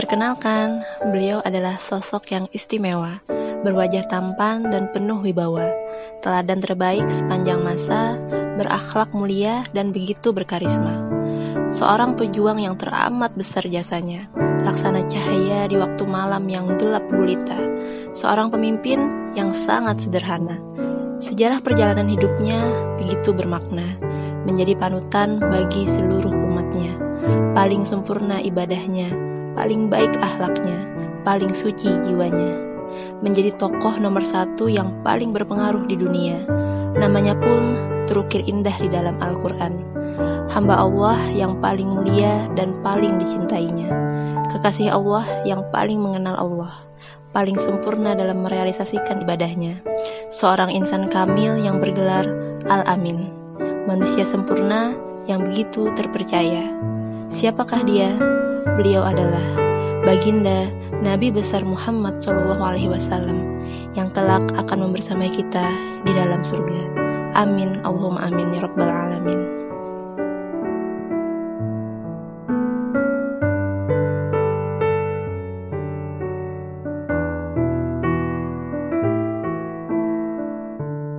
Perkenalkan, beliau adalah sosok yang istimewa, berwajah tampan dan penuh wibawa, teladan terbaik sepanjang masa, berakhlak mulia dan begitu berkarisma. Seorang pejuang yang teramat besar jasanya, laksana cahaya di waktu malam yang gelap gulita, seorang pemimpin yang sangat sederhana. Sejarah perjalanan hidupnya begitu bermakna, menjadi panutan bagi seluruh umatnya. Paling sempurna ibadahnya, paling baik akhlaknya, paling suci jiwanya. Menjadi tokoh nomor satu yang paling berpengaruh di dunia. Namanya pun terukir indah di dalam Al-Quran. Hamba Allah yang paling mulia dan paling dicintainya. Kekasih Allah yang paling mengenal Allah paling sempurna dalam merealisasikan ibadahnya. Seorang insan kamil yang bergelar Al-Amin, manusia sempurna yang begitu terpercaya. Siapakah dia? Beliau adalah baginda Nabi besar Muhammad Shallallahu Alaihi Wasallam yang kelak akan membersamai kita di dalam surga. Amin Allahumma amin ya rabbal alamin.